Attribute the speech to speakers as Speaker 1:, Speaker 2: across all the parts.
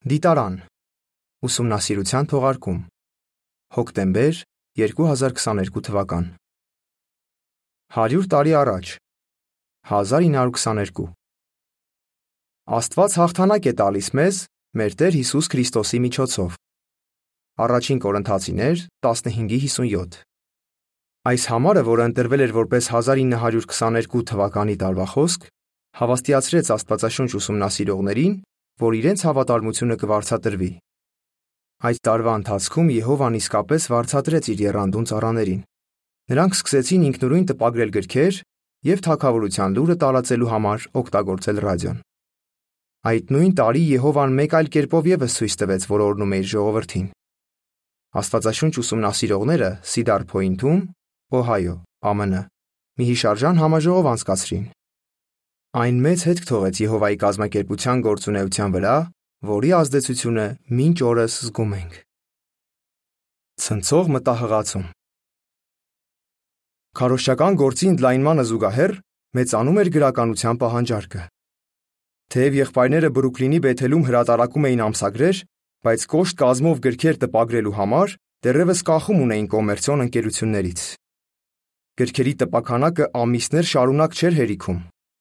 Speaker 1: Դիտարան. Ուսումնասիրության թողարկում. Հոկտեմբեր 2022 թվական. 100 տարի առաջ 1922 Աստված հաղթանակ է տալիս մեզ մեր Տեր Հիսուս Քրիստոսի միջոցով. Առաջին Կորինթացիներ 15:57 Այս համարը, որը ընտրվել էր որպես 1922 թվականի տարվա խոսք, հավաստիացրեց Աստվածաշունչ ուսումնասիրողներին, որ իրենց հավատարմությունը կվարձատրվի։ Այդ տարվա ընթացքում Եհովան իսկապես վարձատրեց իր երանդուն ծառաներին։ Նրանք սկսեցին ինքնուրույն տպագրել գրքեր եւ թագավորության լուրը տարածելու համար օգտագործել ռադիոն։ Այդ նույն տարի Եհովան մեկ այլ կերպով եւս ցույց տվեց, որ օրնում է իր ժողովրդին։ Աստվածաշունչ ուսումնասիրողները Սիդար Փոինթում, Օհայո, ԱՄՆ, մի հիշարժան համաժողով անցկացրին։ Այն մեծ հետք թողեց Եհովայի կազմակերպության գործունեության վրա, որի ազդեցությունը մինչ օրս զգում ենք։ Ցնցող մտահղացում Քարոշչական գործի ընդլայնմանը զուգահեռ մեծանում էր գրականության պահանջարկը։ Թեև եղբայրները Բրուքլինի Բեթելում հրատարակում էին ամսագրեր, բայց կոշտ կազմով գրքեր տպագրելու համար դեռևս կախում ունեին կոմերցիոն ընկերություններից։ Գրքերի տպաքանակը ամիսներ շարունակ չէր հերիքում,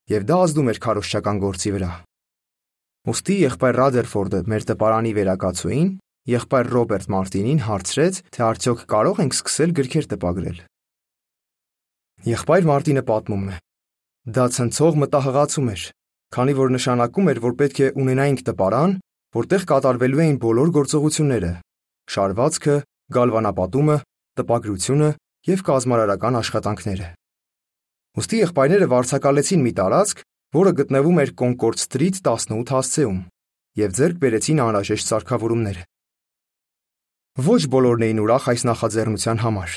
Speaker 1: եւ դա ազդում էր քարոշչական գործի վրա։ Ոստի եղբայր Ռադերֆորդը մեր տպարանի վերակացուին, եղբայր Ռոբերտ Մարտինին հարցրեց, թե արդյոք կարող ենք սկսել գրքեր տպագրել։ Եղբայր Մարտինը պատմում է. Դա ցնցող մտահղացում էր, քանի որ նշանակում էր, որ պետք է ունենայինք տպարան, որտեղ կատարվելու էին բոլոր գործողությունները՝ շարվածքը, գալվանապատումը, տպագրությունը եւ կազմարարական աշխատանքները։ Ոստի եղբայրները վարձակալեցին մի տարածք, որը գտնվում էր Կոնկորդ Սթրիթ 18 հասցեում, եւ ձեռք բերեցին անհրաժեշտ սարքավորումները։ Ոչ բոլորն էին ուրախ այս նախաձեռնության համար։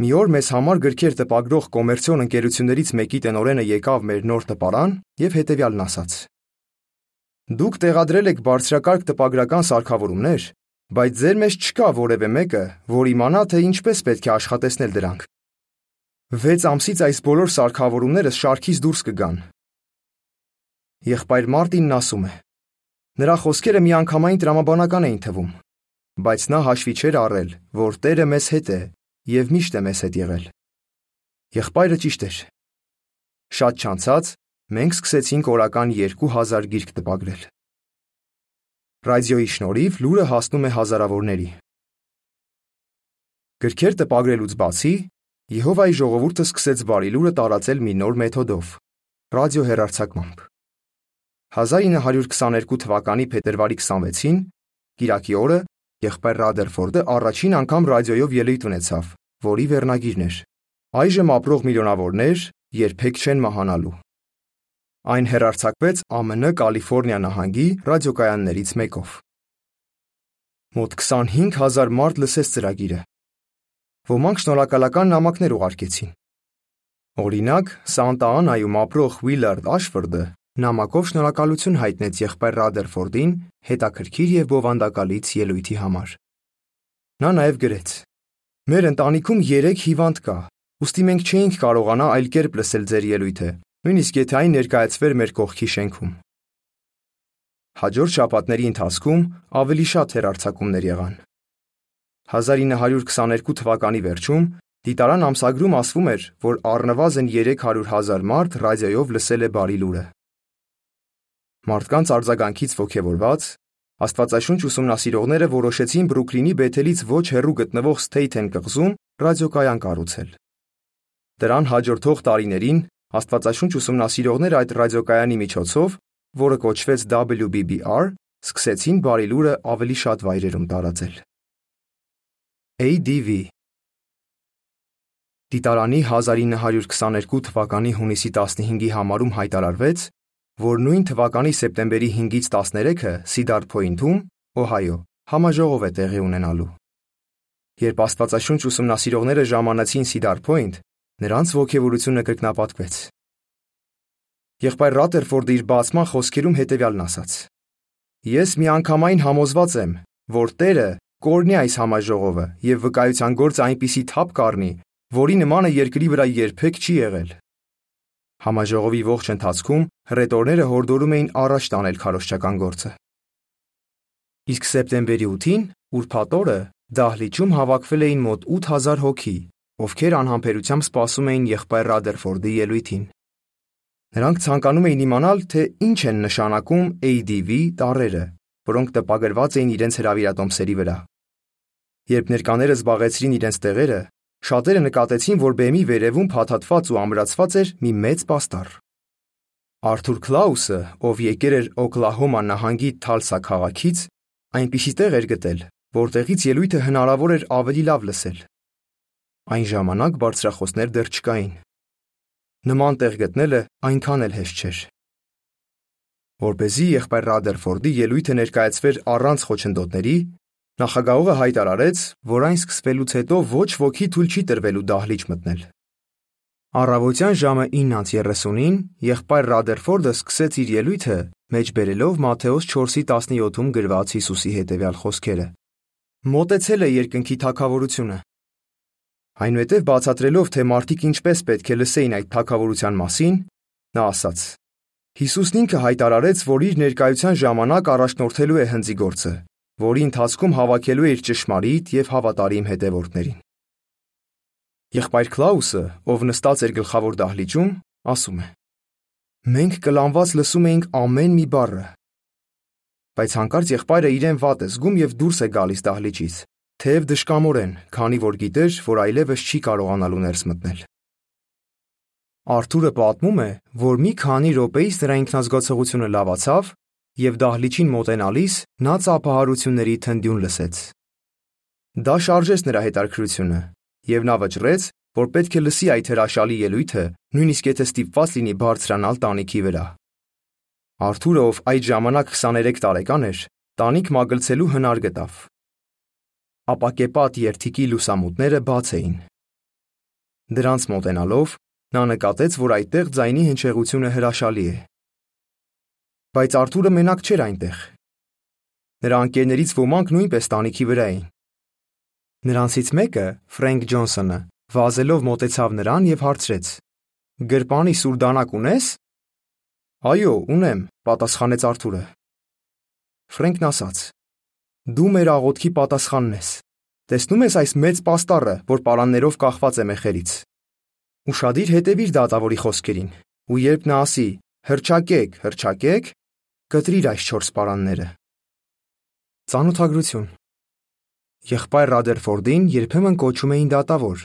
Speaker 1: Մի օր մեզ համար գրքեր տպագրող կոմերցիոն ընկերություններից մեկի տնօրենը եկավ մեր նոր տպարան եւ հետեւյալն ասաց. Դուք տեղադրել եք բարձրակարգ տպագրական սարքավորումներ, բայց ձեր մեջ չկա որևէ մեկը, որ իմանա թե ինչպես պետք է աշխատեցնել դրանք։ 6 ամսից այս բոլոր սարքավորումները շարքից դուրս կգան։ Եղբայր Մարտինն ասում է. Նրա խոսքերը միանգամայն տրամաբանական էին թվում, բայց նա հաշվի չէր առել, որ Տերը մեզ հետ է եւ միշտ է մեզ հետ եղել։ Եղբայրը ճիշտ էր։ Շատ չանցած մենք սկսեցինք օրական 2000 գիրք տպագրել։ Ռադիոյի շնորհիվ լուրը հասնում է հազարավորների։ Գրքեր տպագրելուց բացի Եհովայի ժողովուրդը սկսեց բարի լուրը տարածել մի նոր մեթոդով՝ ռադիո հեռարձակմամբ։ 1922 թվականի փետրվարի 26-ին, Կիրակի օրը, եղբայր Ռադերֆորդը առաջին անգամ ռադիոյով ելույթ ունեցավ, որի վերնագիրն էր. Այժմ ապրող միլիոնավորներ երբեք չեն մահանալու։ Այն հեռարձակվեց ԱՄՆ Կալիֆոռնիա նահանգի ռադիոկայաններից մեկով։ Մոտ 25000 մարդ լսեց ծրագիրը, Ոմանք շնորհակալական նամակներ ուղարկեցին։ Օրինակ, Սանտա Անայում ապրող Ուիլարդ Աշֆորդը նամակով շնորհակալություն հայտնեց եղբայր Ռադերֆորդին հետաքրքիր եւ բովանդակալից ելույթի համար։ Նա նաեւ գրեց. Մեր ընտանիքում 3 հիվանդ կա, ուստի մենք չէինք կարողանա այլ կերպ լսել ձեր ելույթը, նույնիսկ եթե այն ներկայացվեր մեր կողքի շենքում։ Հաջորդ շաբաթների ընթացքում ավելի շատ հերարցակումներ եղան։ 1922 թվականի վերջում դիտարան ամսագրում ասվում էր, որ առնվազն 300.000 մարդ ռադիոյով լսել է բարի լուրը։ Մարդկանց արձագանքից ողջևորված Աստվածաշունչ ուսումնասիրողները որոշեցին Բրուքլինի Բեթելից ոչ հեռու գտնվող Սթեյթեն կղզում ռադիոկայան կառուցել։ Դրան հաջորդող տարիներին Աստվածաշունչ ուսումնասիրողները այդ ռադիոկայանի միջոցով, որը կոչվեց WBBR, սկսեցին բարի լուրը ավելի շատ վայրերում տարածել։ ADV Դիտարանի 1922 թվականի հունիսի 15-ի համարում հայտարարվեց, որ նույն թվականի սեպտեմբերի 5-ից 13-ը Սիդար Փոինթում, Օհայո, համաժողով է տեղի ունենալու։ Երբ Աստվածաշունչ ուսումնասիրողները ժամանեցին Սիդար Փոինթ, նրանց ողջևորությունը կրկնապատկվեց։ Եղբայր Ռատերֆորդը իր բացման խոսքերում հետևյալն ասաց. Ես միանգամայն համոզված եմ, որ Տերը Կորնի այս համաժողովը եւ վկայության գործը այնպիսի թափ կառնի, որի նմանը երկրի վրա երբեք չի եղել։ Համաժողովի ողջ ընթացքում հռետորները հորդորում էին առաջ տանել քարոշչական գործը։ Իսկ սեպտեմբերի 8-ին, ուրբաթ օրը, դահլիճում հավաքվել էին մոտ 8000 հոգի, ովքեր անհամբերությամբ սպասում էին եղբայր Ռադերֆորդի ելույթին։ Նրանք ցանկանում էին իմանալ, թե ինչ են նշանակում ADV տառերը, որոնք տպագրված էին իրենց հրավիրատոմսերի վրա։ Երբ ներկաները զբաղեցրին իրենց տեղերը, շատերը նկատեցին, որ բեմի վերևում փաթաթված ու ամրացված էր մի մեծ պաստառ։ Արթուր Քլաուսը, ով եկել էր Օկլահոմա նահանգի Թալսա քաղաքից, այնպիսի տեղ էր գտել, որտեղից ելույթը հնարավոր էր ավելի լավ լսել։ Այն ժամանակ բարձրախոսներ դեռ չկային։ Նման տեղ գտնելը այնքան էլ հեշտ չէր։ Որպեսզի եղբայր Ռադերֆորդի ելույթը ներկայացվեր առանց խոչընդոտների, նախագահողը հայտարարեց, որ այն սկսվելուց հետո ոչ ոքի թույլ չի տրվելու դահլիճ մտնել։ Առավոտյան ժամը 9:30-ին եղբայր Ռադերֆորդը սկսեց իր ելույթը, մեջբերելով Մատթեոս 4:17-ում գրված Հիսուսի հետևյալ խոսքերը. Մոտեցել է երկնքի թակավորությունը։ Այնուհետև բացատրելով, թե մարդիկ ինչպես պետք է լսեին այդ թակավորության մասին, նա ասաց. Հիսուսն ինքը հայտարարեց, որ իր ներկայության ժամանակ առաջնորդելու է հնձի գործը, որի ընթացքում հավաքելու է իր ճշմարիտ եւ հավատարիմ հետևորդներին։ Եղբայր Կլաուսը, ով նստած էր գլխավոր դահլիճում, ասում է. Մենք կլանված լսում էինք ամեն մի բառը։ Բայց հանկարծ եղբայրը իրեն վատ է զգում եւ դուրս է գալիս դահլիճից, թեև դժկամորեն, քանի որ գիտեր, որ այլևս չի կարողանալու ներս մտնել։ Արթուրը պատմում է, որ մի քանի րոպեից նրա ինքնազգացողությունը լավացավ եւ դահլիճին մոտենալիս նա ծափահարությունների թնդյուն լսեց։ Դա շարժեց նրա հետարքրությունը, եւ նա վճռեց, որ պետք է լսի այդ հրաշալի ելույթը, նույնիսկ եթե ստիպված լինի բարձրանալ տանիքի վրա։ Արթուրը, ով այդ ժամանակ 23 տարեկան էր, տանիք մագլցելու հնար գտավ։ Ապակեպատ երթիկի լուսամուտները բաց էին։ Դրանց մոտենալով նա նկատեց, որ այդտեղ ձայնի հնչեղությունը հրաշալի է։ Բայց Արթուրը մենակ չէր այնտեղ։ Նրա ընկերներից ոմանք նույնպես տանիքի վրա էին։ Նրանցից մեկը, Ֆրենկ Ջոնսոնը, վազելով մոտեցավ նրան եւ հարցրեց. «Գրպանի սուրդանակ ունես»։ «Այո, ունեմ», պատասխանեց Արթուրը։ Ֆրենկն ասաց. «Դու մեր աղոթքի պատասխանն ես։ Տեսնում ես այս մեծ պաստառը, որ պարաններով կախված է մեխերից։ Ուշադիր հետևիր դատավորի խոսքերին, ու երբ նա ասի. «Հրճակեք, հրճակեք», կտրիր այս 4 պարանները»։ Ծանոթագրություն Եղբայր Ռադերֆորդին երբեմն կոչում էին դատավոր,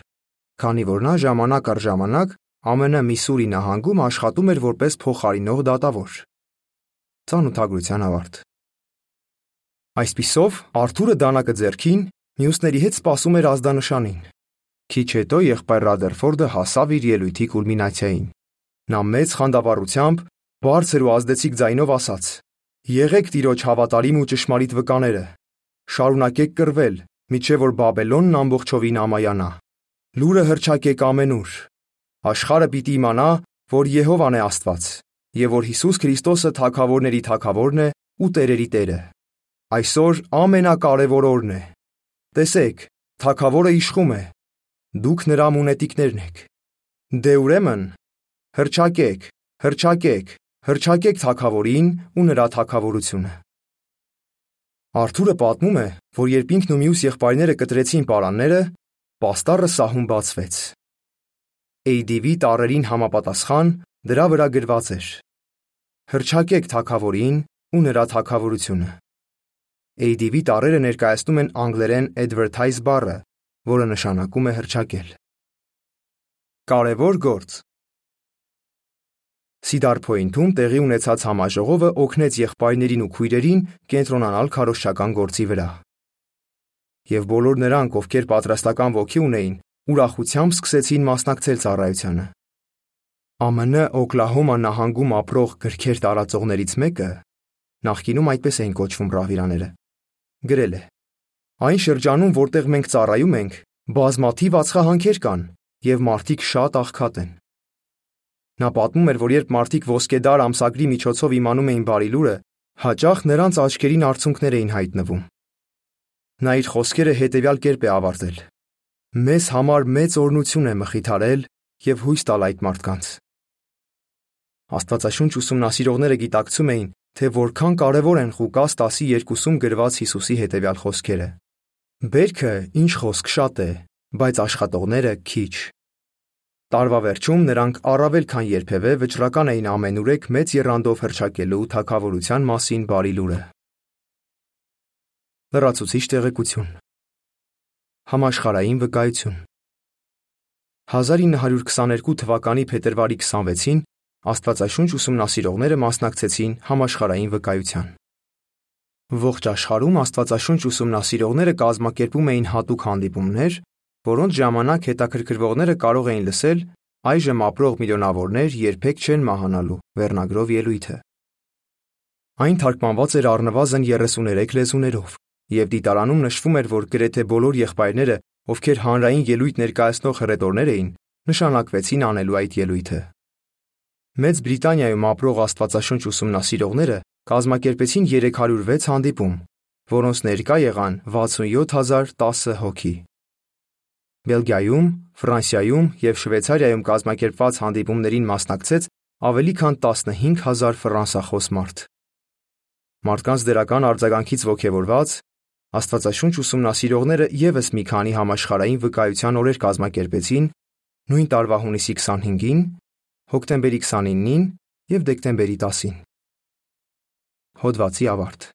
Speaker 1: քանի որ նա ժամանակ առ ժամանակ ԱՄՆ Միսուրի նահանգում աշխատում էր որպես փոխարինող դատավոր։ Ծանոթագրության ավարտ։ Այսպիսով Արթուրը դանակը ձեռքին մյուսների հետ սպասում էր ազդանշանին։ Քիչ հետո եղբայր Ռադերֆորդը հասավ իր ելույթի կուլմինացիային։ Նա մեծ խանդավառությամբ, բարձր ու ազդեցիկ ձայնով ասաց. Եղեք Տիրոջ հավատարիմ ու ճշմարիտ վկաները։ Շարունակեք կռվել, միջև որ Բաբելոնն ամբողջովին ամայանա։ Լուրը հրճակեք ամենուր։ Աշխարը պիտի իմանա, որ Եհովան է Աստված, եւ որ Հիսուս Քրիստոսը թագավորների թագավորն է ու տերերի Տերը։ Այսօր ամենակարևոր օրն է։ Տեսեք, թագավորը իշխում է։ Դուք նրա մունետիկներն եք։ Դե ուրեմն, հրճակեք, հրճակեք, հրճակեք թագավորին ու նրա թագավորությունը։ Արթուրը պատմում է, որ երբ ինքն ու մյուս եղբայրները կտրեցին պարանները, պաստառը սահուն բացվեց։ ADV տառերին համապատասխան դրա վրա գրված էր. Հրճակեք թագավորին ու նրա թագավորությունը։ ADV տառերը ներկայացնում են անգլերեն advertise բառը, որը նշանակում է հրճակել։ Կարևոր գործ Սիդար Փոյնթում տեղի ունեցած համաժողովը օգնեց եղբայրներին ու քույրերին կենտրոնանալ քարոշչական գործի վրա։ Եվ բոլոր նրանք, ովքեր պատրաստական ոգի ունեին, ուրախությամբ սկսեցին մասնակցել ծառայությանը։ ԱՄՆ Օկլահոմա նահանգում ապրող գրքեր տարածողներից մեկը նախկինում այդպես էին կոչվում ռահվիրաները գրել է. Այն շրջանում, որտեղ մենք ծառայում ենք, բազմաթիվ ածխահանքեր կան եւ մարդիկ շատ աղքատ են։ Նա պատմում էր, որ երբ մարդիկ ոսկեդար ամսագրի միջոցով իմանում էին բարի լուրը, հաճախ նրանց աչքերին արցունքներ էին հայտնվում։ Նա իր խոսքերը հետևյալ կերպ է ավարտել. Մեզ համար մեծ օրնություն է մխիթարել եւ հույս տալ այդ մարդկանց։ Աստվածաշունչ ուսումնասիրողները գիտակցում էին, թե որքան կարևոր են Ղուկաս 10:2-ում գրված Հիսուսի հետևյալ խոսքերը. Բերքը ինչ խոսք շատ է, բայց աշխատողները քիչ։ Տարվա վերջում նրանք առավել քան երբևէ վճռական էին ամենուրեք մեծ երանդով հրճակելու թակավորության մասին բարի լուրը։ Լրացուցիչ տեղեկություն։ Համաշխարային վկայություն 1922 թվականի փետրվարի 26-ին Աստվածաշունչ ուսումնասիրողները մասնակցեցին համաշխարային վկայության։ Ողջ աշխարհում Աստվածաշունչ ուսումնասիրողները կազմակերպում էին հատուկ հանդիպումներ, որոնց ժամանակ հետաքրքրվողները կարող էին լսել այժմ ապրող միլիոնավորներ երբեք չեն մահանալու վերնագրով ելույթը։ Այն թարգմանված էր առնվազն 33 լեզուներով, եւ դիտարանում նշվում էր, որ գրեթե բոլոր եղբայրները, ովքեր հանրային ելույթ ներկայացնող հռետորներ էին, նշանակվեցին անելու այդ ելույթը։ Մեծ Բրիտանիայում ապրող Աստվածաշունչ ուսումնասիրողները կազմակերպեցին 306 հանդիպում, որոնց ներկա եղան 67010 հոգի։ Բելգիայում, Ֆրանսիայում եւ Շվեյցարիայում կազմակերպված հանդիպումներին մասնակցեց ավելի քան 15000 ֆրանսախոս մարդ։ Մարդկանց դրական արձագանքից ողջևորված Աստվածաշունչ ուսումնասիրողները եւս մի քանի համաշխարային վկայության օրեր կազմակերպեցին նույն տարվա հունիսի 25-ին, հոկտեմբերի 29-ին եւ դեկտեմբերի 10-ին։ Հոդվացի ավարտ